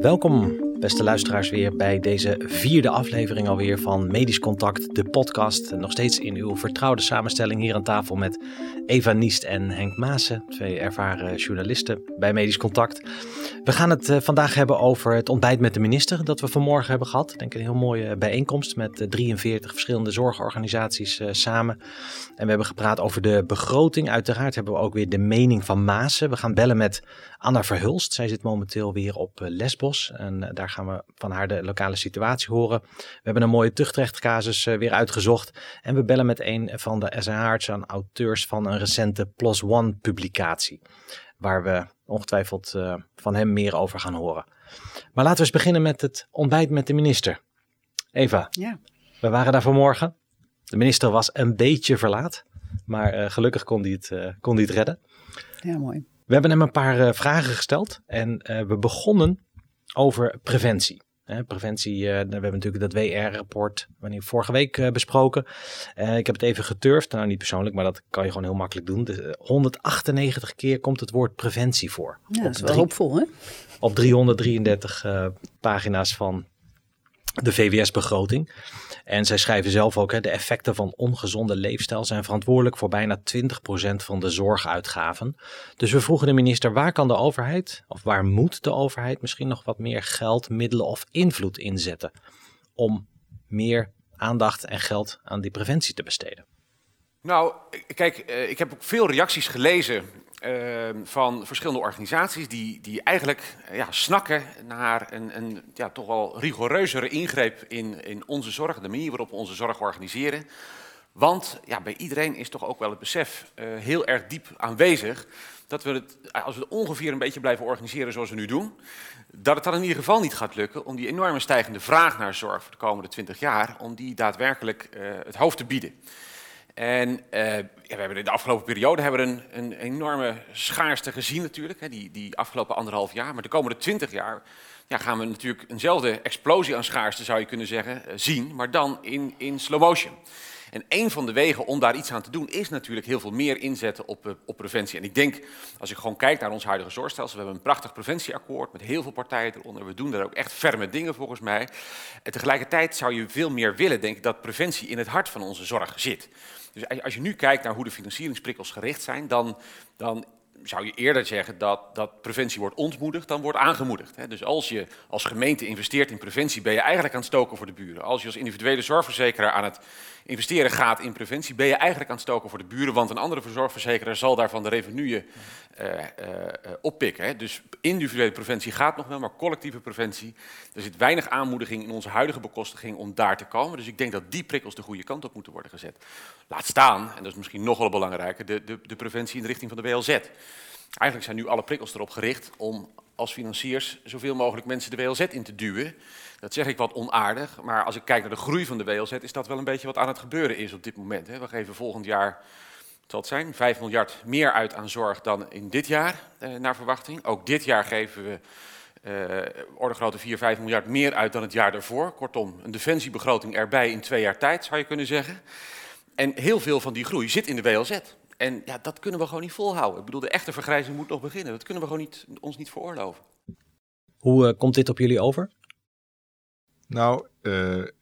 Welkom, beste luisteraars, weer bij deze vierde aflevering alweer van Medisch Contact, de podcast. Nog steeds in uw vertrouwde samenstelling hier aan tafel met Eva Niest en Henk Maassen, twee ervaren journalisten bij Medisch Contact. We gaan het eh, vandaag hebben over het ontbijt met de minister dat we vanmorgen hebben gehad. Ik denk een heel mooie bijeenkomst met 43 eh, verschillende zorgorganisaties uh, samen. En we hebben gepraat over de begroting. Uiteraard hebben we ook weer de mening van Maassen. We gaan bellen met Anna Verhulst. Zij zit momenteel weer op Lesbos en daar gaan we van haar de lokale situatie horen. We hebben een mooie tuchtrechtcasus weer uitgezocht. En we bellen met een van de SH-artsen, auteurs van een recente PLOS ONE publicatie. Waar we ongetwijfeld uh, van hem meer over gaan horen. Maar laten we eens beginnen met het ontbijt met de minister. Eva, ja. we waren daar vanmorgen. De minister was een beetje verlaat, maar uh, gelukkig kon hij, het, uh, kon hij het redden. Ja, mooi. We hebben hem een paar vragen gesteld en we begonnen over preventie preventie, uh, we hebben natuurlijk dat WR-rapport wanneer vorige week uh, besproken. Uh, ik heb het even geturfd, nou niet persoonlijk, maar dat kan je gewoon heel makkelijk doen. Dus, 198 keer komt het woord preventie voor. Ja, dat is wel hoopvol hè? Op 333 pagina's van de VWS-begroting. En zij schrijven zelf ook, hè, de effecten van ongezonde leefstijl zijn verantwoordelijk voor bijna 20% van de zorguitgaven. Dus we vroegen de minister, waar kan de overheid, of waar moet de overheid misschien nog wat meer geld, middelen of invloed inzetten om meer aandacht en geld aan die preventie te besteden? Nou, kijk, eh, ik heb ook veel reacties gelezen Ehm, van verschillende organisaties die, die eigenlijk ja, snakken naar een, een ja, toch wel rigoureuzere ingreep in, in onze zorg, de manier waarop we onze zorg organiseren. Want ja, bij iedereen is toch ook wel het besef uh, heel erg diep aanwezig dat we het, als we het ongeveer een beetje blijven organiseren zoals we nu doen, dat het dan in ieder geval niet gaat lukken om die enorme stijgende vraag naar zorg voor de komende 20 jaar, om die daadwerkelijk uh, het hoofd te bieden. En ja, we hebben in de afgelopen periode hebben we een, een enorme schaarste gezien natuurlijk, hè, die, die afgelopen anderhalf jaar. Maar de komende twintig jaar ja, gaan we natuurlijk eenzelfde explosie aan schaarste, zou je kunnen zeggen, uh, zien, maar dan in, in slow motion. En een van de wegen om daar iets aan te doen is natuurlijk heel veel meer inzetten op, uh, op preventie. En ik denk, als ik gewoon kijk naar ons huidige zorgstelsel, we hebben een prachtig preventieakkoord met heel veel partijen eronder. We doen daar ook echt ferme dingen volgens mij. En tegelijkertijd zou je veel meer willen, denk ik, dat preventie in het hart van onze zorg zit. Dus als je nu kijkt naar hoe de financieringsprikkels gericht zijn, dan, dan zou je eerder zeggen dat, dat preventie wordt ontmoedigd dan wordt aangemoedigd. Dus als je als gemeente investeert in preventie, ben je eigenlijk aan het stoken voor de buren. Als je als individuele zorgverzekeraar aan het investeren gaat in preventie, ben je eigenlijk aan het stoken voor de buren, want een andere zorgverzekeraar zal daarvan de revenue uh, uh, oppikken. Hè. Dus individuele preventie gaat nog wel, maar collectieve preventie, er zit weinig aanmoediging in onze huidige bekostiging om daar te komen. Dus ik denk dat die prikkels de goede kant op moeten worden gezet. Laat staan, en dat is misschien nog wel belangrijker, de, de, de preventie in de richting van de WLZ. Eigenlijk zijn nu alle prikkels erop gericht om als financiers zoveel mogelijk mensen de WLZ in te duwen. Dat zeg ik wat onaardig, maar als ik kijk naar de groei van de WLZ, is dat wel een beetje wat aan het gebeuren is op dit moment. We geven volgend jaar, zal het zijn, 5 miljard meer uit aan zorg dan in dit jaar, eh, naar verwachting. Ook dit jaar geven we uh, orde grote 4, 5 miljard meer uit dan het jaar daarvoor. Kortom, een defensiebegroting erbij in twee jaar tijd, zou je kunnen zeggen. En heel veel van die groei zit in de WLZ. En ja, dat kunnen we gewoon niet volhouden. Ik bedoel, de echte vergrijzing moet nog beginnen. Dat kunnen we gewoon niet, ons niet veroorloven. Hoe uh, komt dit op jullie over? Nou, uh,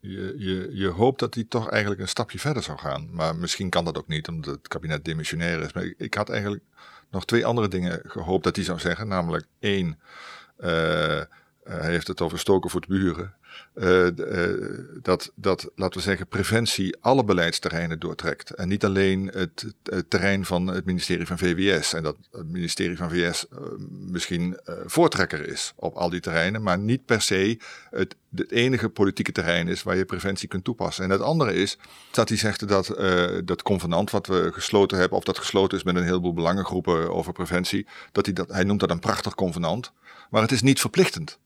je, je, je hoopt dat hij toch eigenlijk een stapje verder zou gaan. Maar misschien kan dat ook niet, omdat het kabinet demissionair is. Maar ik, ik had eigenlijk nog twee andere dingen gehoopt dat hij zou zeggen. Namelijk één, uh, hij heeft het over stoken voor de buren. Uh, uh, dat, dat, laten we zeggen, preventie alle beleidsterreinen doortrekt. En niet alleen het, terrein van het ministerie van VWS. En dat het ministerie van VWS misschien voortrekker is op al die terreinen, maar niet per se het, het enige politieke terrein is waar je preventie kunt toepassen. En het andere is dat hij zegt dat dat convenant wat we gesloten hebben, of dat gesloten is met een heleboel belangengroepen over preventie, dat hij, dat, hij noemt dat een prachtig convenant, maar het is niet verplichtend.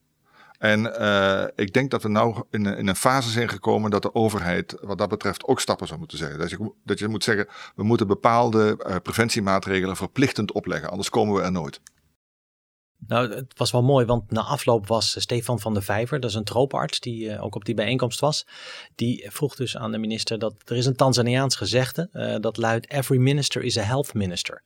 En uh, ik denk dat we nou in, in, een fase zijn gekomen dat de overheid wat dat betreft ook stappen zou moeten zeggen. Dat je, dat je moet zeggen, we moeten bepaalde uh, preventiemaatregelen verplichtend opleggen, anders komen we er nooit. Nou, het was wel mooi, want na afloop was Stefan van der Vijver, dat is een trooparts die ook op die bijeenkomst was. Die vroeg dus aan de minister dat er is een Tanzaniaans gezegde, dat luidt every minister is a health minister.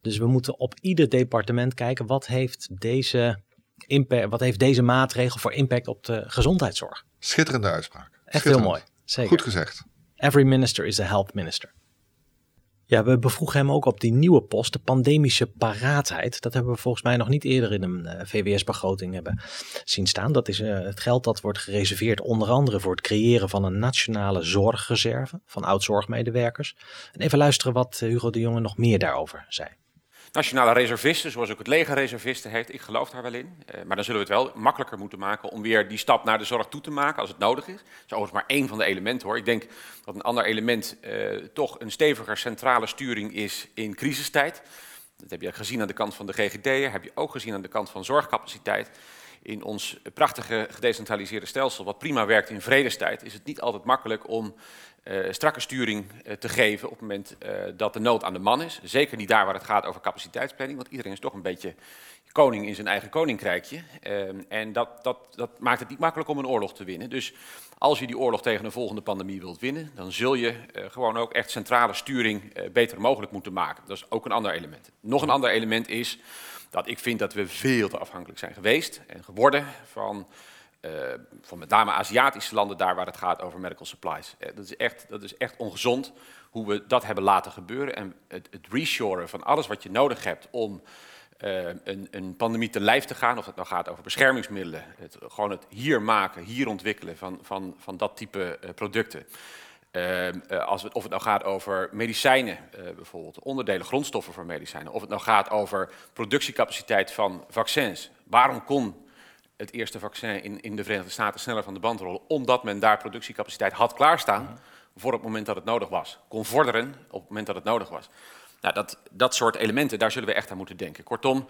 Dus we moeten op ieder departement kijken wat heeft deze, impact, wat heeft deze maatregel voor impact op de gezondheidszorg. Schitterende uitspraak. Echt heel mooi. Zeker. Goed gezegd. Every minister is a health minister. Ja, we bevoegen hem ook op die nieuwe post, de pandemische paraatheid. Dat hebben we volgens mij nog niet eerder in een uh, VWS-begroting hebben zien staan. Dat is uh, het geld dat wordt gereserveerd onder andere voor het creëren van een nationale zorgreserve van oud-zorgmedewerkers. En even luisteren wat uh, Hugo de Jonge nog meer daarover zei nationale reservisten, zoals ook het leger reservisten heeft. Ik geloof daar wel in. Uh, maar dan zullen we het wel makkelijker moeten maken om weer die stap naar de zorg toe te maken als het nodig is. Dat is overigens maar één van de elementen hoor. Ik denk dat een ander element uh, toch een steviger centrale sturing is in crisistijd. Dat heb je gezien aan de kant van de GGD'en, heb je ook gezien aan de kant van zorgcapaciteit. In ons prachtige gedecentraliseerde stelsel, wat prima werkt in vredestijd, is het niet altijd makkelijk om strakke sturing uh, te geven op het moment uh, dat de nood aan de man is. Zeker niet daar waar het gaat over capaciteitsplanning, want iedereen is toch een beetje koning in zijn eigen koninkrijkje. en dat, dat, dat maakt het niet makkelijk om een oorlog te winnen. Dus als je die oorlog tegen een volgende pandemie wilt winnen, dan zul je gewoon ook echt centrale sturing beter mogelijk moeten maken. Dat is ook een ander element. Nog een ander element is dat ik vind dat we veel te afhankelijk zijn geweest en geworden van van met name Aziatische landen, daar waar het gaat over medical supplies. Uh, dat, is echt, dat is echt ongezond hoe we dat hebben laten gebeuren. En het, het reshoren van alles wat je nodig hebt om uh, een, een, pandemie te lijf te gaan, of het nou gaat over beschermingsmiddelen, het, gewoon het hier maken, hier ontwikkelen van, van, van dat type producten. als of het nou gaat over medicijnen, bijvoorbeeld, onderdelen, grondstoffen voor medicijnen. Of het nou gaat over productiecapaciteit van vaccins. Waarom kon het eerste vaccin in, in de Verenigde Staten sneller van de band rollen, omdat men daar productiecapaciteit had klaarstaan voor het moment dat het nodig was. Kon vorderen op het moment dat het nodig was. Nou, dat, dat soort elementen, daar zullen we echt aan moeten denken. Kortom, uh,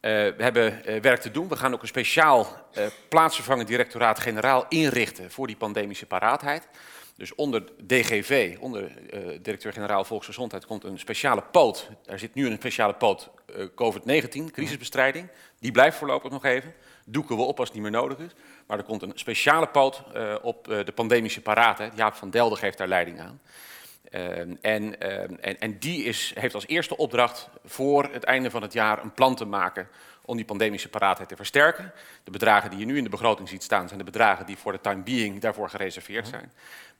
we hebben uh, werk te doen. We gaan ook een speciaal uh, plaatsvervangend directoraat-generaal inrichten voor die pandemische paraatheid. Dus onder DGV, onder directeur-generaal Volksgezondheid, komt een speciale poot. Daar zit nu een speciale poot COVID-19, crisisbestrijding. Die blijft voorlopig nog even doeken we op als het niet meer nodig is. Maar er komt een speciale poot uh, op uh, de pandemische paraten. Jaap van Delder geeft daar leiding aan. Uh, en, en, en, die is, heeft als eerste opdracht voor het einde van het jaar een plan te maken om die pandemische paraatheid te versterken. De bedragen die je nu in de begroting ziet staan, zijn de bedragen die voor de time being daarvoor gereserveerd zijn.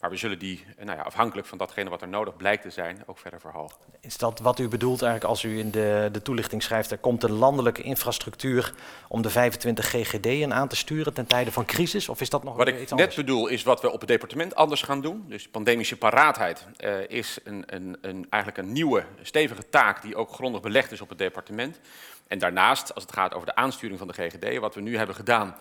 Maar we zullen die, nou ja, afhankelijk van datgene wat er nodig blijkt te zijn, ook verder verhogen. Is dat wat u bedoelt eigenlijk als u in de, de toelichting schrijft, er komt een landelijke infrastructuur om de 25 GGD'en aan te sturen ten tijde van crisis? Of is dat nog wat iets ik net bedoel is wat we op het departement anders gaan doen. Dus pandemische paraatheid uh, is een, een, een, eigenlijk een nieuwe, stevige taak die ook grondig belegd is op het departement. En daarnaast, als het gaat over de aansturing van de GGD, wat we nu hebben gedaan,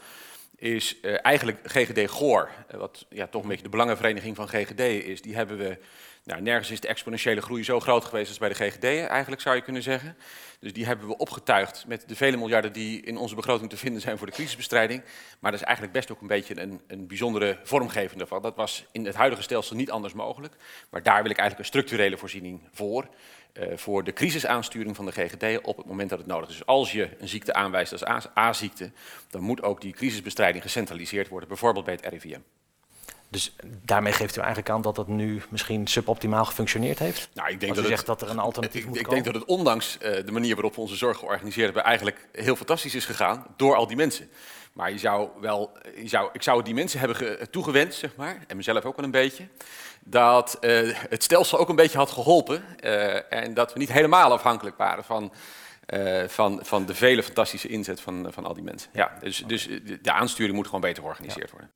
is uh, eigenlijk GGD Goor, uh, wat ja, toch een beetje de belangenvereniging van GGD is. Die hebben we, nou, nergens is de exponentiële groei zo groot geweest als bij de GGD, eigenlijk zou je kunnen zeggen. Dus die hebben we opgetuigd met de vele miljarden die in onze begroting te vinden zijn voor de crisisbestrijding. Maar dat is eigenlijk best ook een beetje een, een bijzondere vormgeving daarvan. Dat was in het huidige stelsel niet anders mogelijk. Maar daar wil ik eigenlijk een structurele voorziening voor. Uh, voor de crisisaansturing van de GGD op het moment dat het nodig is. Dus als je een ziekte aanwijst als A-ziekte, dan moet ook die crisisbestrijding gecentraliseerd worden, bijvoorbeeld bij het RIVM. Dus daarmee geeft u eigenlijk aan dat het nu misschien suboptimaal gefunctioneerd heeft? Nou, ik denk dat u het, zegt dat er een alternatief ik, moet ik komen? denk dat het ondanks uh, de manier waarop we onze zorg georganiseerd hebben, eigenlijk heel fantastisch is gegaan door al die mensen. Maar je zou wel, je zou, ik zou die mensen hebben toegewend, zeg maar, en mezelf ook wel een beetje, dat uh, het stelsel ook een beetje had geholpen uh, en dat we niet helemaal afhankelijk waren van, uh, van, van de vele fantastische inzet van, van al die mensen. Ja, dus, dus de aansturing moet gewoon beter georganiseerd worden.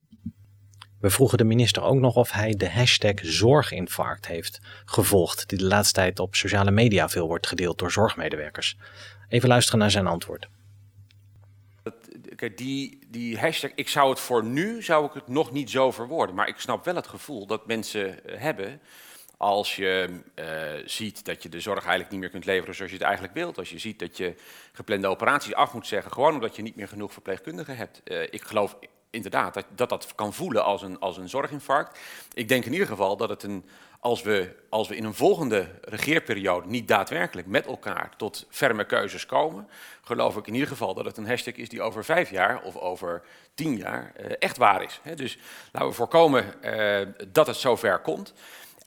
We vroegen de minister ook nog of hij de hashtag zorginfarct heeft gevolgd, die de laatste tijd op sociale media veel wordt gedeeld door zorgmedewerkers. Even luisteren naar zijn antwoord. Die, die hashtag, ik zou het voor nu, zou ik het nog niet zo verwoorden. Maar ik snap wel het gevoel dat mensen hebben als je uh, ziet dat je de zorg eigenlijk niet meer kunt leveren zoals je het eigenlijk wilt. Als je ziet dat je geplande operaties af moet zeggen, gewoon omdat je niet meer genoeg verpleegkundigen hebt. Uh, ik geloof inderdaad dat, dat dat kan voelen als een, als een zorginfarct. Ik denk in ieder geval dat het een, als we, als we in een volgende regeerperiode niet daadwerkelijk met elkaar tot ferme keuzes komen, geloof ik in ieder geval dat het een hashtag is die over vijf jaar of over tien jaar uh, echt waar is. Dus laten we voorkomen uh, dat het zover komt.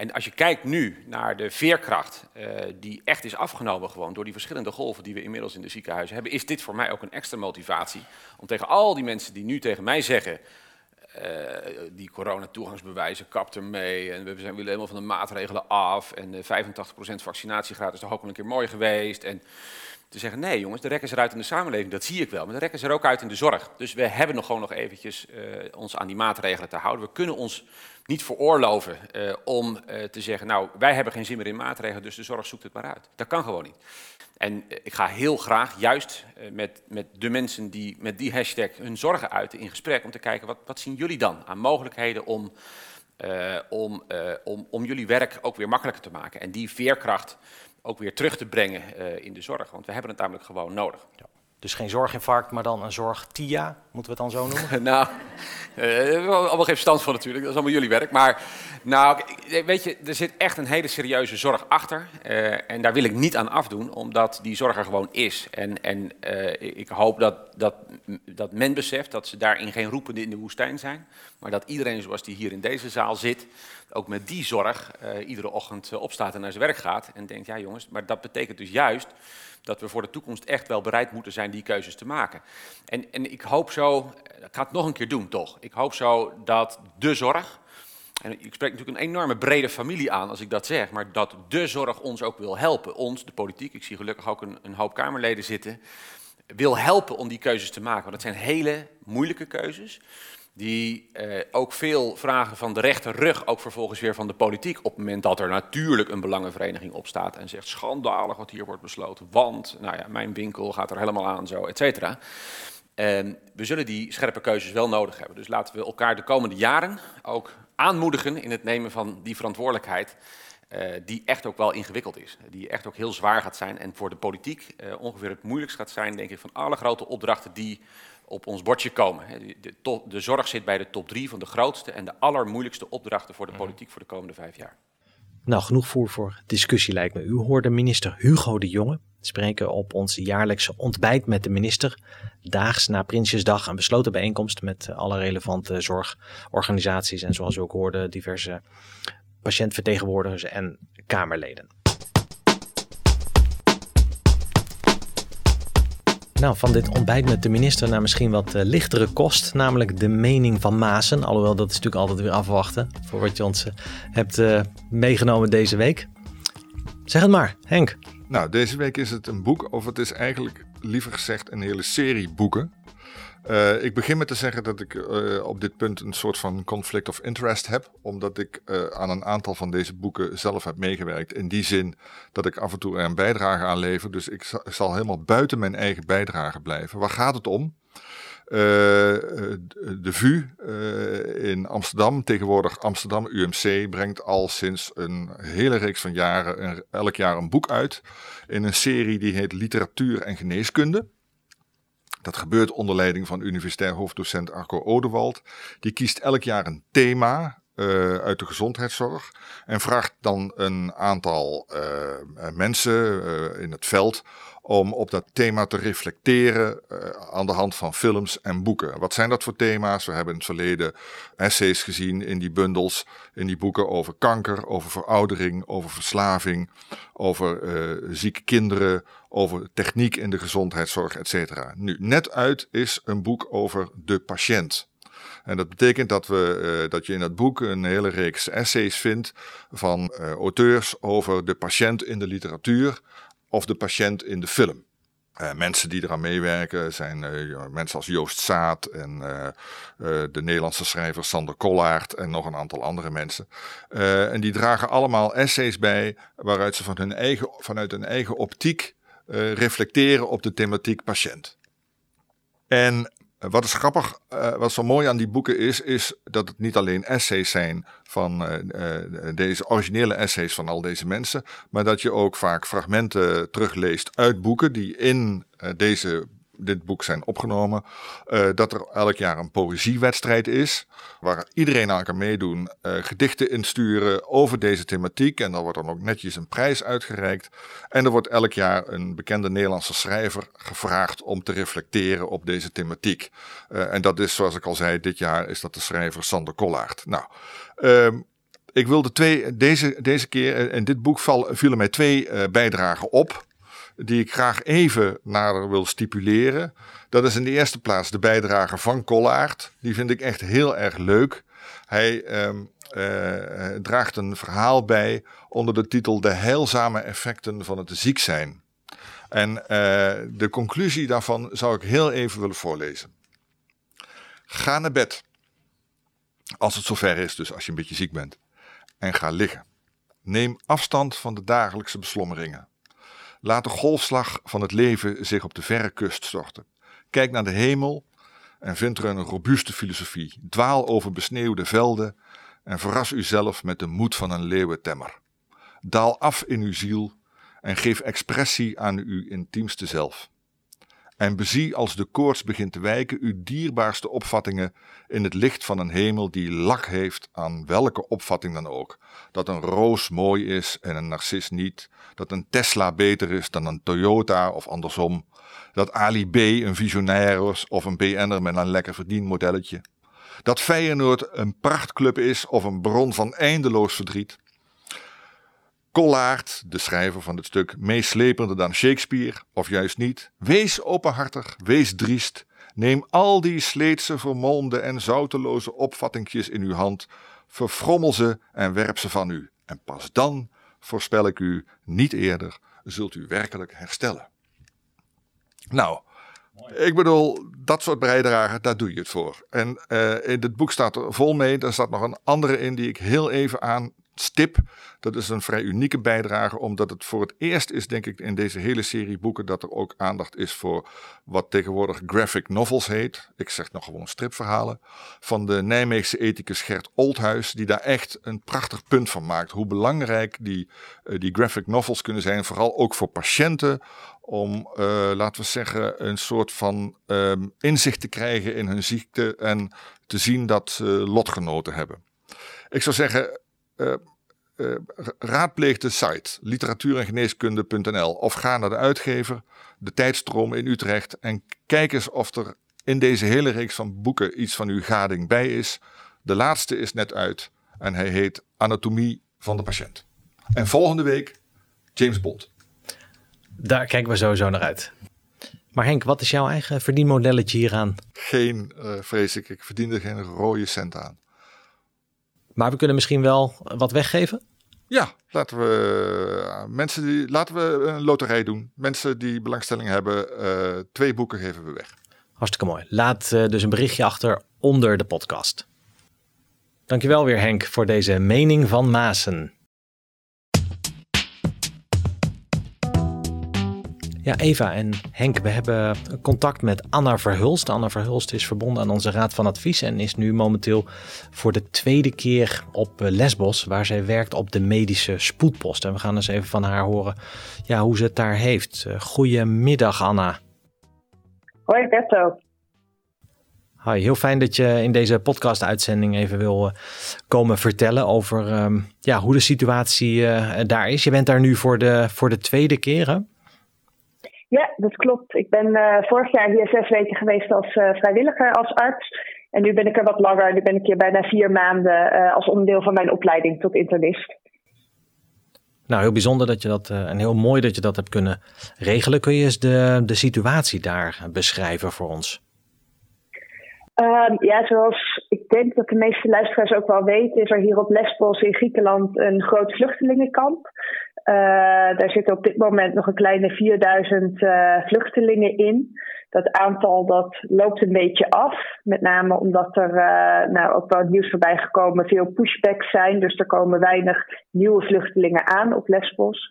En als je kijkt nu naar de veerkracht uh, die echt is afgenomen gewoon door die verschillende golven die we inmiddels in de ziekenhuizen hebben, is dit voor mij ook een extra motivatie om tegen al die mensen die nu tegen mij zeggen, uh, die coronatoegangsbewijzen kapt ermee en we zijn willen helemaal van de maatregelen af en 85% vaccinatiegraad is toch ook een keer mooi geweest en te zeggen, nee jongens, de rek is eruit in de samenleving, dat zie ik wel. Maar de rek is er ook uit in de zorg. Dus we hebben nog gewoon nog eventjes uh, ons aan die maatregelen te houden. We kunnen ons niet veroorloven uh, om uh, te zeggen, nou, wij hebben geen zin meer in maatregelen, dus de zorg zoekt het maar uit. Dat kan gewoon niet. En ik ga heel graag juist met, met de mensen die met die hashtag hun zorgen uiten in gesprek om te kijken, wat, wat zien jullie dan aan mogelijkheden om, om, om, om jullie werk ook weer makkelijker te maken. En die veerkracht ook weer terug te brengen uh, in de zorg. Want we hebben het namelijk gewoon nodig. Ja. Dus geen zorginfarct, maar dan een zorg-TIA, moeten we het dan zo noemen? nou, uh, allemaal geen verstand van natuurlijk, dat is allemaal jullie werk. Maar nou, weet je, er zit echt een hele serieuze zorg achter. Uh, en daar wil ik niet aan afdoen, omdat die zorg er gewoon is. En, en uh, ik hoop dat, dat, dat men beseft dat ze daarin geen roepende in de woestijn zijn. Maar dat iedereen zoals die hier in deze zaal zit, ook met die zorg uh, iedere ochtend opstaat en naar zijn werk gaat. En denkt, ja jongens, maar dat betekent dus juist dat we voor de toekomst echt wel bereid moeten zijn die keuzes te maken. En, en ik hoop zo, ik ga het nog een keer doen toch, ik hoop zo dat de zorg, en ik spreek natuurlijk een enorme brede familie aan als ik dat zeg, maar dat de zorg ons ook wil helpen, ons, de politiek, ik zie gelukkig ook een, een hoop Kamerleden zitten, wil helpen om die keuzes te maken. Want dat zijn hele moeilijke keuzes die eh, ook veel vragen van de rechterrug, ook vervolgens weer van de politiek, op het moment dat er natuurlijk een belangenvereniging opstaat en zegt schandalig wat hier wordt besloten, want nou ja, mijn winkel gaat er helemaal aan, zo, et cetera. En we zullen die scherpe keuzes wel nodig hebben. Dus laten we elkaar de komende jaren ook aanmoedigen in het nemen van die verantwoordelijkheid. Uh, die echt ook wel ingewikkeld is. Die echt ook heel zwaar gaat zijn. En voor de politiek uh, ongeveer het moeilijkst gaat zijn, denk ik, van alle grote opdrachten die op ons bordje komen. De, de, de, zorg zit bij de top drie van de grootste en de allermoeilijkste opdrachten voor de mhm. politiek voor de komende vijf jaar. Nou, genoeg voer voor discussie lijkt me. U hoorde minister Hugo de Jonge spreken op ons jaarlijkse ontbijt met de minister. Daags na Prinsjesdag een besloten bijeenkomst met alle relevante zorgorganisaties en zoals u ook hoorde diverse patiëntvertegenwoordigers en Kamerleden. Nou, van dit ontbijt met de minister naar misschien wat uh, lichtere kost, namelijk de mening van Mazen. Alhoewel, dat is natuurlijk altijd weer afwachten voor wat je ons uh, hebt uh, meegenomen deze week. Zeg het maar, Henk. Nou, deze week is het een boek, of het is eigenlijk liever gezegd een hele serie boeken. Uh, ik begin met te zeggen dat ik uh, op dit punt een soort van conflict of interest heb, omdat ik uh, aan een aantal van deze boeken zelf heb meegewerkt. In die zin dat ik af en toe er een bijdrage aan lever, dus ik zal, helemaal buiten mijn eigen bijdrage blijven. Waar gaat het om? de VU in Amsterdam, tegenwoordig Amsterdam UMC, brengt al sinds een hele reeks van jaren elk jaar een boek uit in een serie die heet Literatuur en Geneeskunde. Dat gebeurt onder leiding van universitair hoofddocent Arco Odewald. Die kiest elk jaar een thema uh, uit de gezondheidszorg en vraagt dan een aantal uh, mensen uh, in het veld om op dat thema te reflecteren aan de hand van films en boeken. Wat zijn dat voor thema's? We hebben in het verleden essays gezien in die bundels, in die boeken over kanker, over veroudering, over verslaving, over zieke kinderen, over techniek in de gezondheidszorg, et cetera. Nu, net uit is een boek over de patiënt. En dat betekent dat, we, uh, dat je in dat boek een hele reeks essays vindt van uh, auteurs over de patiënt in de literatuur of de patiënt in de film. Uh, mensen die eraan meewerken zijn uh, mensen als Joost Zaat en uh, de Nederlandse schrijver Sander Kollaert en nog een aantal andere mensen. en die dragen allemaal essays bij waaruit ze van hun eigen, vanuit hun eigen optiek reflecteren op de thematiek patiënt. En wat is grappig, uh, wat zo mooi aan die boeken is, is dat het niet alleen essays zijn van uh, deze originele essays van al deze mensen, maar dat je ook vaak fragmenten terugleest uit boeken die in deze dit boek zijn opgenomen. Uh, dat er elk jaar een poëziewedstrijd is. Waar iedereen aan kan meedoen. Uh, gedichten insturen over deze thematiek. En dan wordt dan ook netjes een prijs uitgereikt. En er wordt elk jaar een bekende Nederlandse schrijver gevraagd om te reflecteren op deze thematiek. Uh, en dat is, zoals ik al zei, dit jaar is dat de schrijver Sander Kollaert. Nou, um, ik wilde twee, deze, deze keer, in dit boek vielen mij twee bijdragen op die ik graag even naar wil stipuleren. Dat is in de eerste plaats de bijdrage van Kollaert. Die vind ik echt heel erg leuk. Hij ehm, eh, draagt een verhaal bij onder de titel De heilzame effecten van het ziek zijn. En eh, de conclusie daarvan zou ik heel even willen voorlezen. Ga naar bed. Als het zover is, dus als je een beetje ziek bent. En ga liggen. Neem afstand van de dagelijkse beslommeringen. Laat de golfslag van het leven zich op de verre kust storten. Kijk naar de hemel en vind er een robuuste filosofie. Dwaal over besneeuwde velden en verras uzelf met de moed van een leeuwentemmer. Daal af in uw ziel en geef expressie aan uw intiemste zelf. En bezie als de koorts begint te wijken uw dierbaarste opvattingen in het licht van een hemel die lak heeft aan welke opvatting dan ook. Dat een roos mooi is en een narcis niet. Dat een Tesla beter is dan een Toyota of andersom. Dat Ali B een visionair is of een BN'er met een lekker verdienmodelletje. Dat Feyenoord een prachtclub is of een bron van eindeloos verdriet. Kollaert, de schrijver van het stuk, meeslepender dan Shakespeare, of juist niet. Wees openhartig, wees driest. Neem al die sleetse, vermolmde en zouteloze opvattingjes in uw hand, verfrommel ze en werp ze van u. En pas dan, voorspel ik u, niet eerder, zult u werkelijk herstellen. Nou, ik bedoel, dat soort bijdragen, daar doe je het voor. En uh, in het boek staat er vol mee. Er staat nog een andere in die ik heel even aan stip. Dat is een vrij unieke bijdrage, omdat het voor het eerst is, denk ik, in deze hele serie boeken dat er ook aandacht is voor wat tegenwoordig graphic novels heet. Ik zeg nog gewoon stripverhalen. Van de Nijmeegse ethicus Gert Oldhuis, die daar echt een prachtig punt van maakt. Hoe belangrijk die, uh, die graphic novels kunnen zijn, vooral ook voor patiënten. Om, uh, laten we zeggen, een soort van um, inzicht te krijgen in hun ziekte en te zien dat ze lotgenoten hebben. Ik zou zeggen, raadpleeg de site literatuur- of ga naar de uitgever, de tijdstroom in Utrecht en kijk eens of er in deze hele reeks van boeken iets van uw gading bij is. De laatste is net uit en hij heet Anatomie van de patiënt. En volgende week James Bond. Daar kijken we sowieso naar uit. Maar Henk, wat is jouw eigen verdienmodelletje hieraan? Geen, uh, vrees ik. Ik verdien er geen rode cent aan. Maar we kunnen misschien wel wat weggeven? Ja, laten we, uh, mensen die, laten we een loterij doen. Mensen die belangstelling hebben, uh, twee boeken geven we weg. Hartstikke mooi. Laat uh, dus een berichtje achter onder de podcast. Dankjewel weer Henk voor deze mening van Maasen. Ja, Eva en Henk, we hebben contact met Anna Verhulst. Anna Verhulst is verbonden aan onze Raad van Advies en is nu momenteel voor de tweede keer op eh, Lesbos, waar zij werkt op de medische spoedpost. En we gaan eens even van haar horen ja, hoe ze het daar heeft. Eh, goedemiddag, Anna. Hoi, Berto. Hi, heel fijn dat je in deze podcast-uitzending even wil uh, komen vertellen over um, ja, hoe de situatie uh, daar is. Je bent daar nu voor de, voor de tweede keer, hè? Ja, dat klopt. Ik ben uh, vorig jaar hier zes weken geweest als uh, vrijwilliger, als arts. En nu ben ik er wat langer. Nu ben ik hier bijna vier maanden uh, als onderdeel van mijn opleiding tot internist. Nou, heel bijzonder dat je dat en heel mooi dat je dat hebt kunnen regelen. Kun je eens de, de situatie daar beschrijven voor ons? Um, ja, zoals ik denk dat de meeste luisteraars ook wel weten, is er hier op Lesbos in Griekenland een groot vluchtelingenkamp. Uh, daar zitten op dit moment nog een kleine 4000 uh, vluchtelingen in. Dat aantal dat loopt een beetje af. Met name omdat er uh, nou, ook wel nieuws voorbij gekomen veel pushbacks zijn. Dus er komen weinig nieuwe vluchtelingen aan op Lesbos.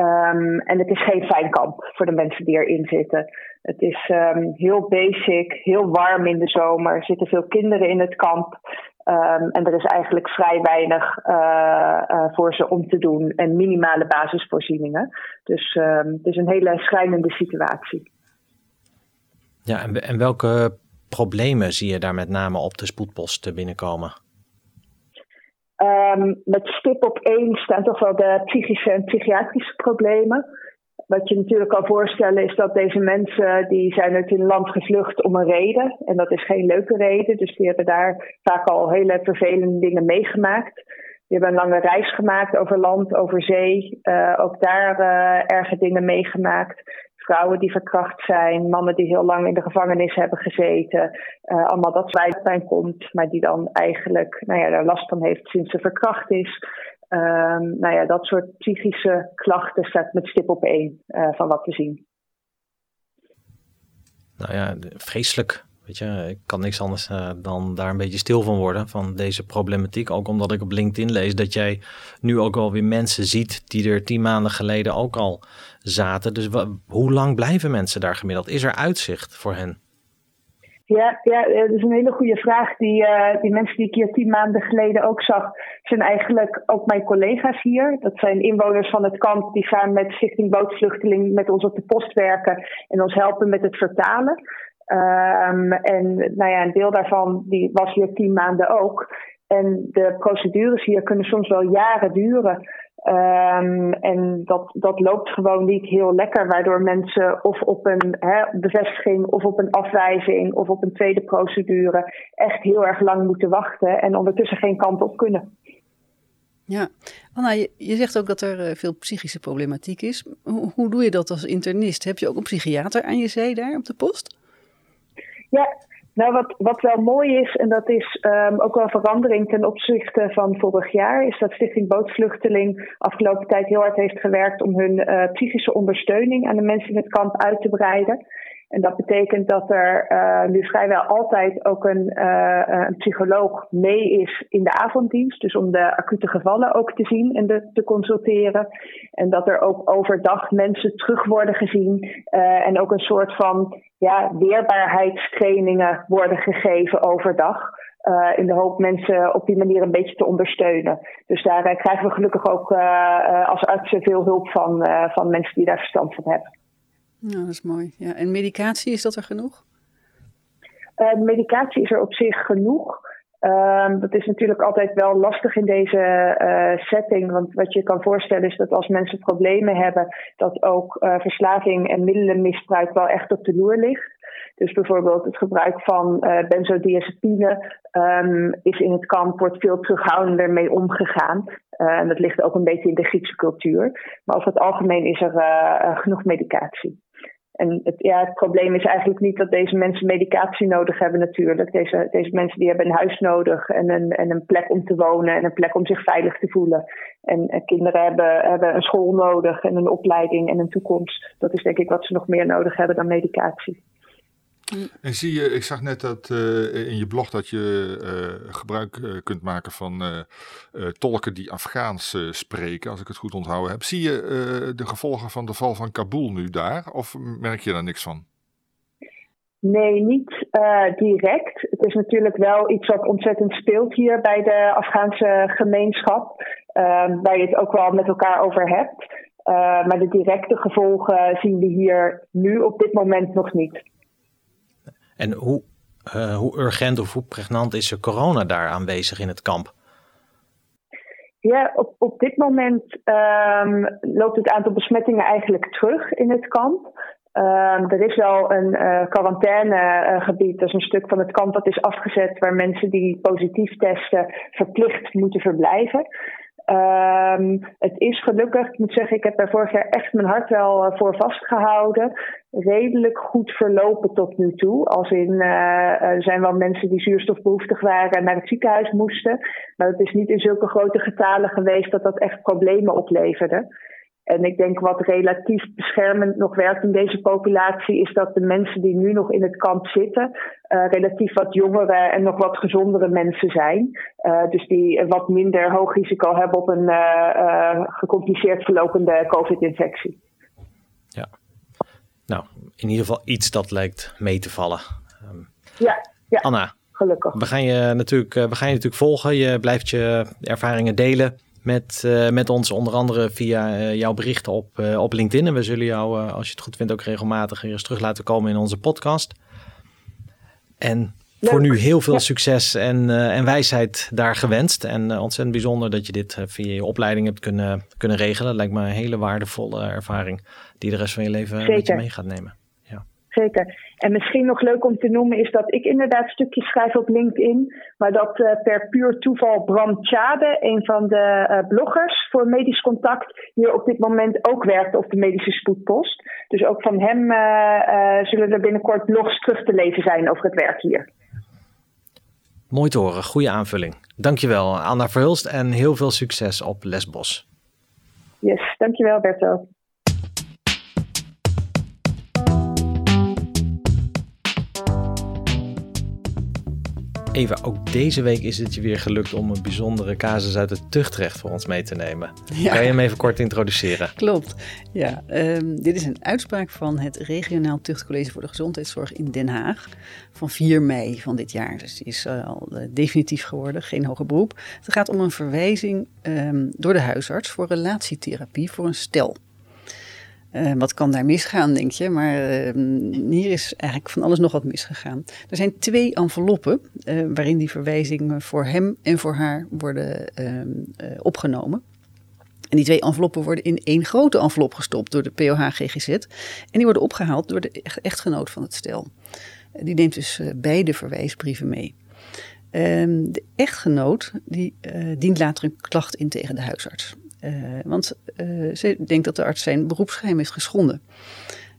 Um, en het is geen fijn kamp voor de mensen die erin zitten. Het is um, heel basic, heel warm in de zomer. Er zitten veel kinderen in het kamp. Um, en er is eigenlijk vrij weinig uh, uh, voor ze om te doen en minimale basisvoorzieningen. Dus um, het is een hele schrijnende situatie. Ja, en, en welke problemen zie je daar met name op de spoedpost binnenkomen? Um, met stip op één staan toch wel de psychische en psychiatrische problemen. Wat je natuurlijk kan voorstellen is dat deze mensen die zijn uit hun land gevlucht om een reden. En dat is geen leuke reden. Dus die hebben daar vaak al hele vervelende dingen meegemaakt. Die hebben een lange reis gemaakt over land, over zee. ook daar erge dingen meegemaakt vrouwen die verkracht zijn, mannen die heel lang in de gevangenis hebben gezeten. Uh, allemaal dat zwijtpijn komt, maar die dan eigenlijk nou ja, daar last van heeft sinds ze verkracht is. Um, nou ja, dat soort psychische klachten staat met stip op één uh, van wat we zien. Nou ja, vreselijk. Weet je, ik kan niks anders uh, dan daar een beetje stil van worden van deze problematiek. Ook omdat ik op LinkedIn lees dat jij nu ook alweer mensen ziet die er tien maanden geleden ook al zaten. Dus hoe lang blijven mensen daar gemiddeld? Is er uitzicht voor hen? Ja, ja, eh, dat is een hele goede vraag. Die, uh, die mensen die ik hier tien maanden geleden ook zag, zijn eigenlijk ook mijn collega's hier. Dat zijn inwoners van het kamp die samen met Stichting Bootvluchteling met ons op de post werken en ons helpen met het vertalen. Um, en nou ja, een deel daarvan die was hier tien maanden ook. En de procedures hier kunnen soms wel jaren duren. Um, en dat, dat loopt gewoon niet heel lekker, waardoor mensen of op een hè, bevestiging of op een afwijzing of op een tweede procedure echt heel erg lang moeten wachten en ondertussen geen kant op kunnen. Ja, Anna, je, je zegt ook dat er eh, veel psychische problematiek is. Hoe, hoe doe je dat als internist? Heb je ook een psychiater aan je zee daar op de post? Ja, nou, wat, wat wel mooi is, en dat is um, ook wel verandering ten opzichte van vorig jaar, is dat Stichting Bootvluchteling afgelopen tijd heel hard heeft gewerkt om hun uh, psychische ondersteuning aan de mensen in het kamp uit te breiden. En dat betekent dat er uh, nu vrijwel altijd ook een, uh, een, psycholoog mee is in de avonddienst. Dus om de acute gevallen ook te zien en te consulteren. En dat er ook overdag mensen terug worden gezien. Uh, en ook een soort van ja, weerbaarheidstrainingen worden gegeven overdag. In de hoop mensen op die manier een beetje te ondersteunen. Dus daar krijgen we gelukkig ook als artsen veel hulp van, van mensen die daar verstand van hebben. Nou, dat is mooi. Ja, en medicatie, is dat er genoeg? medicatie is er op zich genoeg. Um, dat is natuurlijk altijd wel lastig in deze uh, setting. Want wat je kan voorstellen is dat als mensen problemen hebben, dat ook uh, verslaving en middelenmisbruik wel echt op de loer ligt. Dus bijvoorbeeld het gebruik van uh, benzodiazepine um, is in het kamp wordt veel terughoudender mee omgegaan. en dat ligt ook een beetje in de Griekse cultuur. Maar over het algemeen is er genoeg medicatie. En het, ja, het probleem is eigenlijk niet dat deze mensen medicatie nodig hebben natuurlijk. Deze, deze mensen die hebben een huis nodig en een, en een plek om te wonen en een plek om zich veilig te voelen. En, en kinderen hebben, hebben een school nodig en een opleiding en een toekomst. Dat is denk ik wat ze nog meer nodig hebben dan medicatie. En zie je, ik zag net dat uh, in je blog dat je uh, gebruik uh, kunt maken van tolken die Afghaans spreken, als ik het goed onthouden heb. Zie je de gevolgen van de val van Kabul nu daar, of merk je daar niks van? Nee, niet direct. Het is natuurlijk wel iets wat ontzettend speelt hier bij de Afghaanse gemeenschap, waar je het ook wel met elkaar over hebt. maar de directe gevolgen zien we hier nu op dit moment nog niet. En hoe, uh, hoe urgent of hoe pregnant is er corona daar aanwezig in het kamp? Ja, op, op dit moment um, loopt het aantal besmettingen eigenlijk terug in het kamp. Um, er is wel een uh, quarantainegebied, dat is een stuk van het kamp dat is afgezet, waar mensen die positief testen verplicht moeten verblijven. Um, het is gelukkig, ik moet zeggen, ik heb daar vorig jaar echt mijn hart wel uh, voor vastgehouden. Redelijk goed verlopen tot nu toe. Als in, uh, er zijn wel mensen die zuurstofbehoeftig waren en naar het ziekenhuis moesten. Maar het is niet in zulke grote getalen geweest dat dat echt problemen opleverde. En ik denk wat relatief beschermend nog werkt in deze populatie, is dat de mensen die nu nog in het kamp zitten, uh, relatief wat jongere en nog wat gezondere mensen zijn. Uh, dus die wat minder hoog risico hebben op een uh, gecompliceerd verlopende COVID-infectie. Ja, nou, in ieder geval iets dat lijkt mee te vallen. Um, ja, ja, Anna, gelukkig. We gaan je natuurlijk, we gaan je natuurlijk volgen. Je blijft je ervaringen delen met, uh, met ons, onder andere via uh, jouw berichten op, uh, op LinkedIn. En we zullen jou, als je het goed vindt, ook regelmatig eens terug laten komen in onze podcast. En voor nu heel veel succes en, en wijsheid daar gewenst. En ontzettend bijzonder dat je dit via je opleiding hebt kunnen, kunnen regelen. Lijkt me een hele waardevolle ervaring die de rest van je leven met je mee gaat nemen. Ja. zeker. En misschien nog leuk om te noemen is dat ik inderdaad stukjes schrijf op LinkedIn. Maar dat uh, per puur toeval Bram Tjade, een van de uh, bloggers voor Medisch Contact, hier op dit moment ook werkt op de medische spoedpost. Dus ook van hem uh, zullen er binnenkort blogs terug te lezen zijn over het werk hier. Mooi te horen, goede aanvulling. Dankjewel Anna Verhulst en heel veel succes op Lesbos. Yes, dankjewel Berto. Eva, ook deze week is het je weer gelukt om een bijzondere casus uit het tuchtrecht voor ons mee te nemen. Ja. Kan je hem even kort introduceren? Klopt. Ja, um, dit is een uitspraak van het Regionaal Tuchtcollege voor de Gezondheidszorg in Den Haag van 4 mei van dit jaar. Dus die is uh, al uh, definitief geworden, geen hoger beroep. Het gaat om een verwijzing um, door de huisarts voor relatietherapie voor een stel. Uh, wat kan daar misgaan, denk je? Maar uh, hier is eigenlijk van alles nog wat misgegaan. Er zijn twee enveloppen uh, waarin die verwijzingen voor hem en voor haar worden ehm, opgenomen. En die twee enveloppen worden in één grote envelop gestopt door de POH GGZ. En die worden opgehaald door de echtgenoot van het stel. Die neemt dus beide verwijsbrieven mee. Ehm, de echtgenoot die, dient later een klacht in tegen de huisarts. Uh, want uh, ze denkt dat de arts zijn beroepsgeheim heeft geschonden.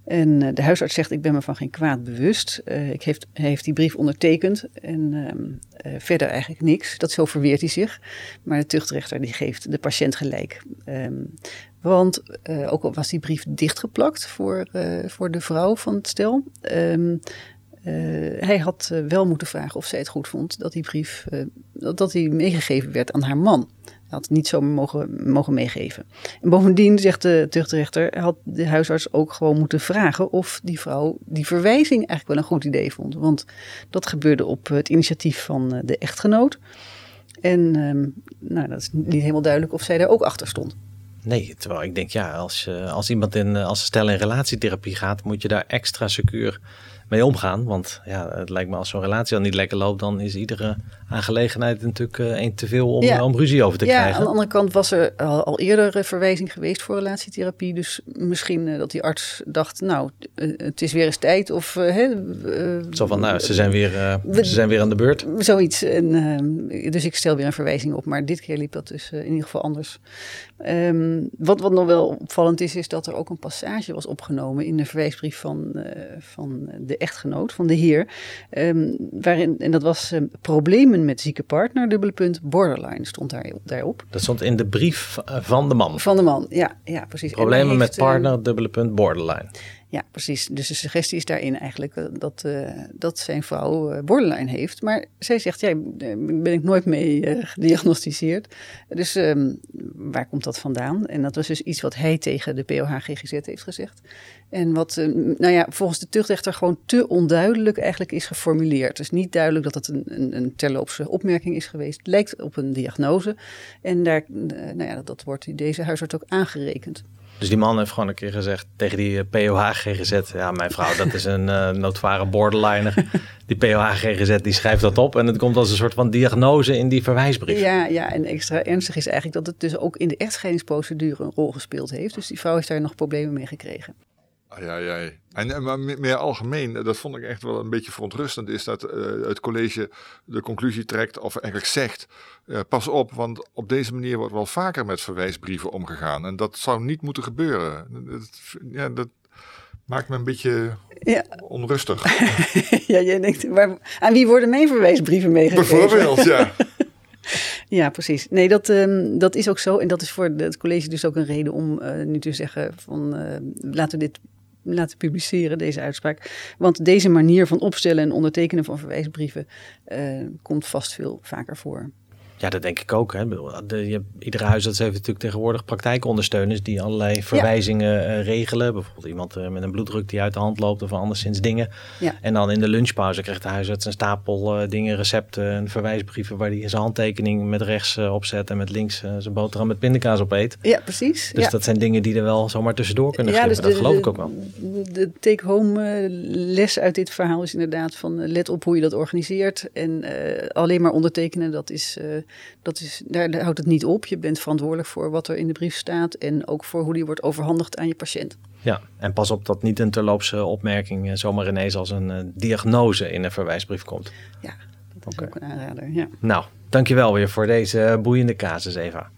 En uh, de huisarts zegt: Ik ben me van geen kwaad bewust. ik heeft, hij heeft die brief ondertekend en um, verder eigenlijk niks. Dat zo verweert hij zich. Maar de tuchtrechter die geeft de patiënt gelijk. Um, want ook al was die brief dichtgeplakt voor, voor de vrouw van het stel. Um, hij had wel moeten vragen of zij het goed vond dat die brief dat, dat die meegegeven werd aan haar man had niet zo mogen, mogen meegeven. En bovendien, zegt de tuchtrechter, had de huisarts ook gewoon moeten vragen of die vrouw die verwijzing eigenlijk wel een goed idee vond. Want dat gebeurde op het initiatief van eh, de echtgenoot. En um, nou, dat is niet helemaal duidelijk of zij daar ook achter stond. Nee, terwijl ik denk, ja, als, als iemand in, als stel in relatietherapie gaat, moet je daar extra secuur mee omgaan. Want ja, het lijkt me als zo'n relatie al niet lekker loopt, dan is iedere aangelegenheid natuurlijk één te veel om, ja. om ruzie over te ja, krijgen. Aan de andere kant was er al, al eerder verwijzing geweest voor relatietherapie. Dus misschien uh, dat die arts dacht, nou, het is weer eens tijd. Of, Zo van, nou, ze zijn weer, ze zijn weer aan de beurt. Zoiets. En, ehm, dus ik stel weer een verwijzing op. Maar dit keer liep dat dus in ieder geval anders. Um, wat, wat nog wel opvallend is, is dat er ook een passage was opgenomen in de verwijsbrief van, van de echtgenoot, van de heer. Um, waarin, en dat was problemen met zieke partner, dubbele punt, borderline stond daar, daarop. Dat stond in de brief van de man. Van de man, ja, ja precies. Problemen met partner, dubbele punt, borderline. Ja, precies. Dus de suggestie is daarin eigenlijk eh, dat, uh, dat zijn vrouw uh, borderline heeft. Maar zij zegt, ja, ben ik nooit mee uh, gediagnosticeerd. Dus um, waar komt dat vandaan? En dat was dus iets wat hij tegen de POH-GGZ heeft gezegd. En wat, nou ja, volgens de tuchtrechter gewoon te onduidelijk eigenlijk is geformuleerd. Dus niet duidelijk dat het een, een, een terloopse opmerking is geweest. Het lijkt op een diagnose. En daar, nou ja, dat, dat wordt deze huisarts ook aangerekend. Dus die man heeft gewoon een keer gezegd tegen die POH GGZ, ja mijn vrouw dat is een uh, notoire borderliner. Die POH GGZ die schrijft dat op en het komt als een soort van diagnose in die verwijsbrief. Ja, ja, en extra ernstig is eigenlijk dat het dus ook in de echtscheidingsprocedure een rol gespeeld heeft. Dus die vrouw heeft daar nog problemen mee gekregen. Ja, ja. En, maar meer algemeen, dat vond ik echt wel een beetje verontrustend, is dat uh, het college de conclusie trekt, of eigenlijk zegt, uh, pas op, want op deze manier wordt wel vaker met verwijsbrieven omgegaan. En dat zou niet moeten gebeuren. Dat, ja, dat maakt me een beetje ja. onrustig. ja, jij denkt, waar, aan wie worden mijn verwijsbrieven meegegeven? Bijvoorbeeld, ja. Ja, precies. Nee, dat, um, dat is ook zo. En dat is voor het college dus ook een reden om uh, nu te zeggen van uh, laten we dit laten publiceren, deze uitspraak. Want deze manier van opstellen en ondertekenen van verwijsbrieven uh, komt vast veel vaker voor. Ja, dat denk ik ook. Hè. De, je, iedere huisarts heeft natuurlijk tegenwoordig praktijkondersteuners die allerlei verwijzingen ja. uh, regelen. Bijvoorbeeld iemand uh, met een bloeddruk die uit de hand loopt of anderszins dingen. Ja. En dan in de lunchpauze krijgt de huisarts een stapel uh, dingen, recepten en verwijsbrieven waar hij zijn handtekening met rechts opzet en met links zijn boterham met pindakaas op eet. Ja, precies. Dus ja. dat zijn dingen die er wel zomaar tussendoor kunnen ja, dus dat de, geloof de, ik ook wel. De take-home les uit dit verhaal is inderdaad van let op hoe je dat organiseert. En alleen maar ondertekenen, dat is dat is, daar, houdt het niet op. Je bent verantwoordelijk voor wat er in de brief staat en ook voor hoe die wordt overhandigd aan je patiënt. Ja, en pas op dat niet een terloopse opmerking zomaar ineens als een diagnose in een verwijsbrief komt. Ja, dat is ook een aanrader. Ja. Nou, dankjewel weer voor deze boeiende casus, Eva.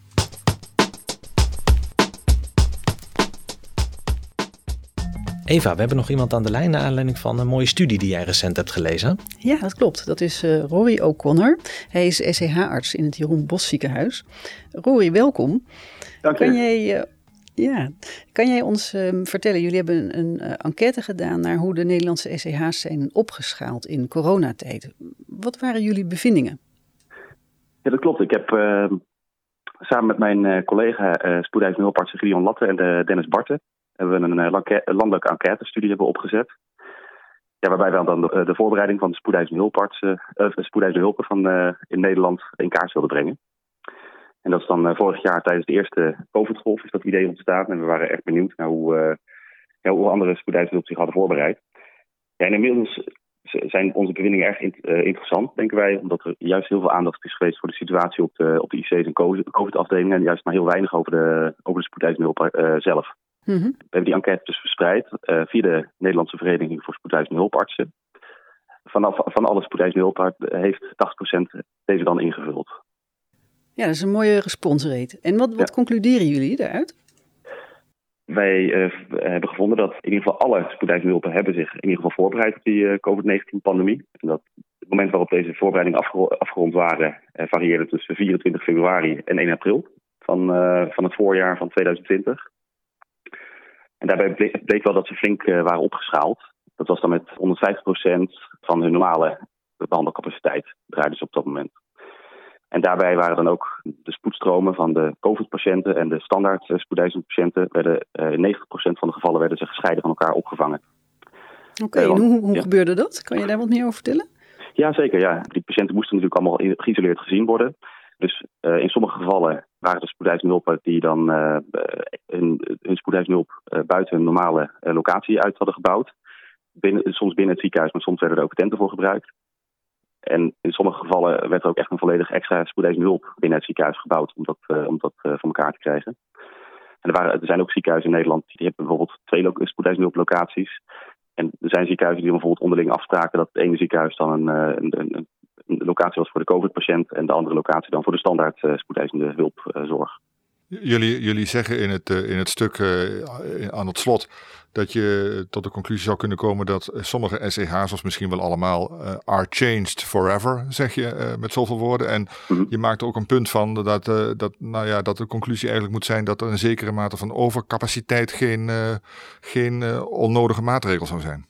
Eva, we hebben nog iemand aan de lijn naar aanleiding van een mooie studie die jij recent hebt gelezen. Ja, dat klopt. Dat is uh, Rory O'Connor. Hij is SCH-arts in het Jeroen Bos ziekenhuis. Rory, welkom. Dank je. Kan jij, uh, ja, kan jij ons uh, vertellen, jullie hebben een, een enquête gedaan naar hoe de Nederlandse SCH's zijn opgeschaald in coronatijd. Wat waren jullie bevindingen? Ja, dat klopt. Ik heb samen met mijn collega uh, spoedeisende hulparts Gideon Latte en de Dennis Barten hebben we een, een landelijke enquête-studie hebben opgezet. Ja, waarbij we dan de, de voorbereiding van de spoedeisende hulpartsen, uh, spoedeisende hulpen van, in Nederland in kaart wilden brengen. En dat is dan vorig jaar tijdens de eerste COVID-golf is dat idee ontstaan. En we waren echt benieuwd naar hoe, andere spoedeisende hulp zich hadden voorbereid. En inmiddels zijn onze bevindingen erg in, interessant, denken wij. Omdat er juist heel veel aandacht is geweest voor de situatie op de, op de IC's en COVID-afdelingen. En juist maar heel weinig over de, over de spoedeisende hulp zelf. Mm -hmm. We hebben die enquête dus verspreid uh, via de Nederlandse Vereniging voor Spoedeisende Hulpartsen. Vanaf, van alle spoedeisende hulpartsen heeft 80% deze dan ingevuld. Ja, dat is een mooie responsrate. En wat, wat ja. concluderen jullie daaruit? Wij uh, hebben gevonden dat in ieder geval alle spoedeisende hulpen hebben zich in ieder geval voorbereid op die uh, COVID-19-pandemie. En dat het moment waarop deze voorbereidingen afge afgerond waren, varieerde tussen 24 februari en 1 april van, van het voorjaar van 2020. En daarbij bleek, bleek wel dat ze flink uh, waren opgeschaald. Dat was dan met 150% van hun normale behandelcapaciteit, draaiden ze op dat moment. En daarbij waren dan ook de spoedstromen van de COVID-patiënten en de standaard spoedeisende patiënten, werden uh, 90% van de gevallen werden ze gescheiden van elkaar opgevangen. Oké, okay, en hoe, hoe ja. gebeurde dat? Kan je daar wat meer over vertellen? Ja, zeker. Ja. Die patiënten moesten natuurlijk allemaal geïsoleerd gezien worden. Dus uh, in sommige gevallen waren er spoedeisende hulpen die dan uh, hun, uh, buiten hun normale locatie uit hadden gebouwd. Binnen, soms binnen het ziekenhuis, maar soms werden er ook tenten voor gebruikt. En in sommige gevallen werd er ook echt een volledig extra spoedeisende binnen het ziekenhuis gebouwd om dat, om dat voor elkaar te krijgen. En er, waren, er zijn ook ziekenhuizen in Nederland die hebben bijvoorbeeld twee spoedeisende hulplocaties. En er zijn ziekenhuizen die bijvoorbeeld onderling afspraken dat het ene ziekenhuis dan een, een, een, een locatie was voor de COVID-patiënt en de andere locatie dan voor de standaard spoedeisende hulpzorg. Jullie, jullie zeggen in het, uh, in het stuk uh, aan het slot dat je tot de conclusie zou kunnen komen dat sommige SEH's, of misschien wel allemaal, uh, are changed forever, zeg je met zoveel woorden. En -hmm. je maakt ook een punt van dat, dat, nou ja, dat de conclusie eigenlijk moet zijn dat er een zekere mate van overcapaciteit geen, geen onnodige maatregel zou zijn.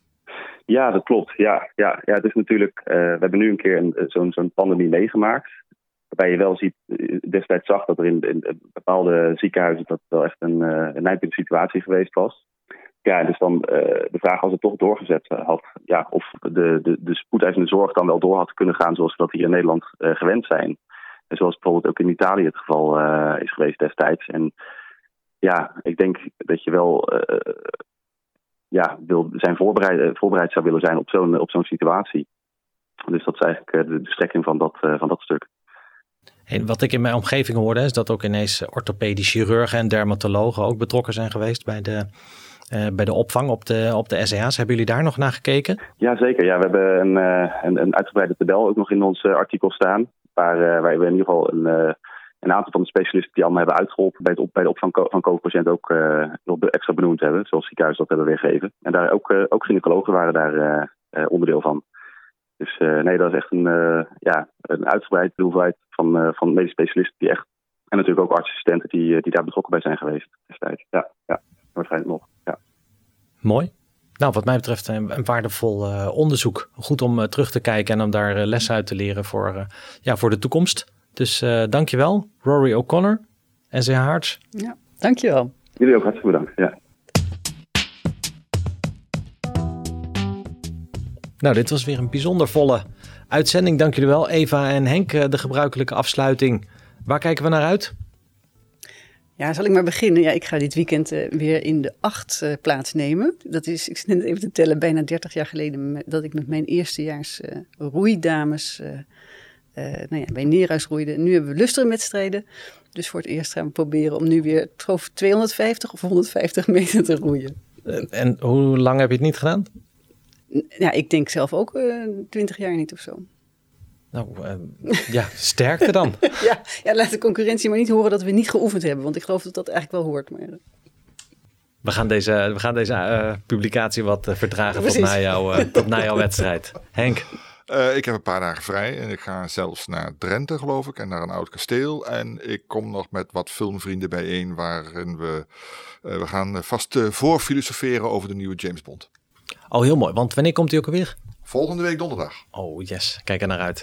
Ja, dat klopt. Ja, ja, ja het is natuurlijk. We hebben nu een keer zo'n zo'n pandemie meegemaakt. Waarbij je wel ziet, destijds zag dat er in, bepaalde ziekenhuizen dat wel echt een, uh, een nijpende situatie geweest was. Ja, dus dan uh, de vraag als het toch doorgezet had, ja, of de, de, de spoedeisende zorg dan wel door had kunnen gaan zoals we dat hier in Nederland gewend zijn. En zoals bijvoorbeeld ook in Italië het geval is geweest destijds. En ja, ik denk dat je wel ja, wil, zijn voorbereid, voorbereid zou willen zijn op zo'n op zo'n situatie. Dus dat is eigenlijk de, strekking van dat, van dat stuk. En wat ik in mijn omgeving hoorde is dat ook ineens orthopedisch chirurgen en dermatologen ook betrokken zijn geweest bij de, uh, bij de opvang op de, op de SEA's. Hebben jullie daar nog naar gekeken? Ja, zeker. Ja, we hebben een, uh, een, een uitgebreide tabel ook nog in ons artikel staan. Waar, waar we in ieder geval een een aantal van de specialisten die allemaal hebben uitgeholpen bij, het bij de opvang van COVID-patiënten ook nog extra benoemd hebben, zoals ziekenhuizen dat hebben weergegeven. En daar ook, ook gynaecologen waren daar onderdeel van. Dus nee, dat is echt een, ja, een uitgebreide hoeveelheid van, van medische specialisten die echt, en natuurlijk ook artsassistenten die, die daar betrokken bij zijn geweest destijds. Ja, ja, waarschijnlijk nog. Ja. Mooi. Nou, wat mij betreft een, een waardevol onderzoek. Goed om terug te kijken en om daar lessen uit te leren voor, ja, voor de toekomst. Dus uh, dankjewel, Rory O'Connor en zijn Harts. Ja, dankjewel. Jullie ook hartstikke bedankt. Ja. Nou, dit was weer een bijzonder volle uitzending. Dank jullie wel, Eva en Henk. Eh, de gebruikelijke afsluiting. Waar kijken we naar uit? Ja, zal ik maar beginnen? Ja, ik ga dit weekend uh, weer in de acht uh, plaatsnemen. Dat is, ik zit even te tellen, bijna 30 jaar geleden dat ik met mijn eerstejaars uh, roeidames nou ja, bij Neerhuis roeide. Nu hebben we lusterenwedstrijden. Dus voor het eerst gaan we proberen om nu weer, ik geloof 250 of 150 meter te roeien. En hoe lang heb je het niet gedaan? Ja, ik denk zelf ook twintig jaar niet of zo. Nou, ja, sterkte dan. ja, ja, laat de concurrentie maar niet horen dat we niet geoefend hebben. Want ik geloof dat dat eigenlijk wel hoort. Maar... We gaan deze, we gaan deze publicatie wat verdragen tot na, jouw, tot na jouw wedstrijd. Henk? Uh, ik heb een paar dagen vrij en ik ga zelfs naar Drenthe, geloof ik, en naar een oud kasteel. En ik kom nog met wat filmvrienden bijeen, waarin we, uh, we gaan vast uh, voorfilosoferen over de nieuwe James Bond. Oh, heel mooi. Want wanneer komt hij ook alweer? Volgende week donderdag. Oh, yes. Kijk er naar uit.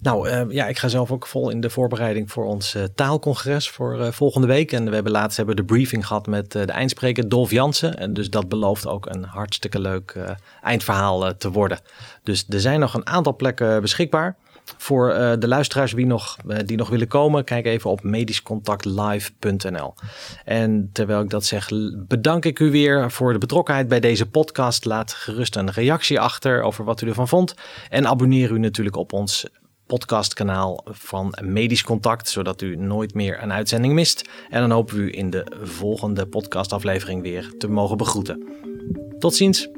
Nou uh, ja, ik ga zelf ook vol in de voorbereiding voor ons uh, taalcongres voor uh, volgende week. En we hebben laatst hebben de briefing gehad met de eindspreker Dolf Jansen. En dus dat belooft ook een hartstikke leuk eindverhaal te worden. Dus er zijn nog een aantal plekken beschikbaar. Voor de luisteraars die nog, die nog willen komen, kijk even op medischcontactlive.nl. En terwijl ik dat zeg, bedank ik u weer voor de betrokkenheid bij deze podcast. Laat gerust een reactie achter over wat u ervan vond. En abonneer u natuurlijk op ons podcastkanaal van Medisch Contact, zodat u nooit meer een uitzending mist. En dan hopen we u in de volgende podcastaflevering weer te mogen begroeten. Tot ziens.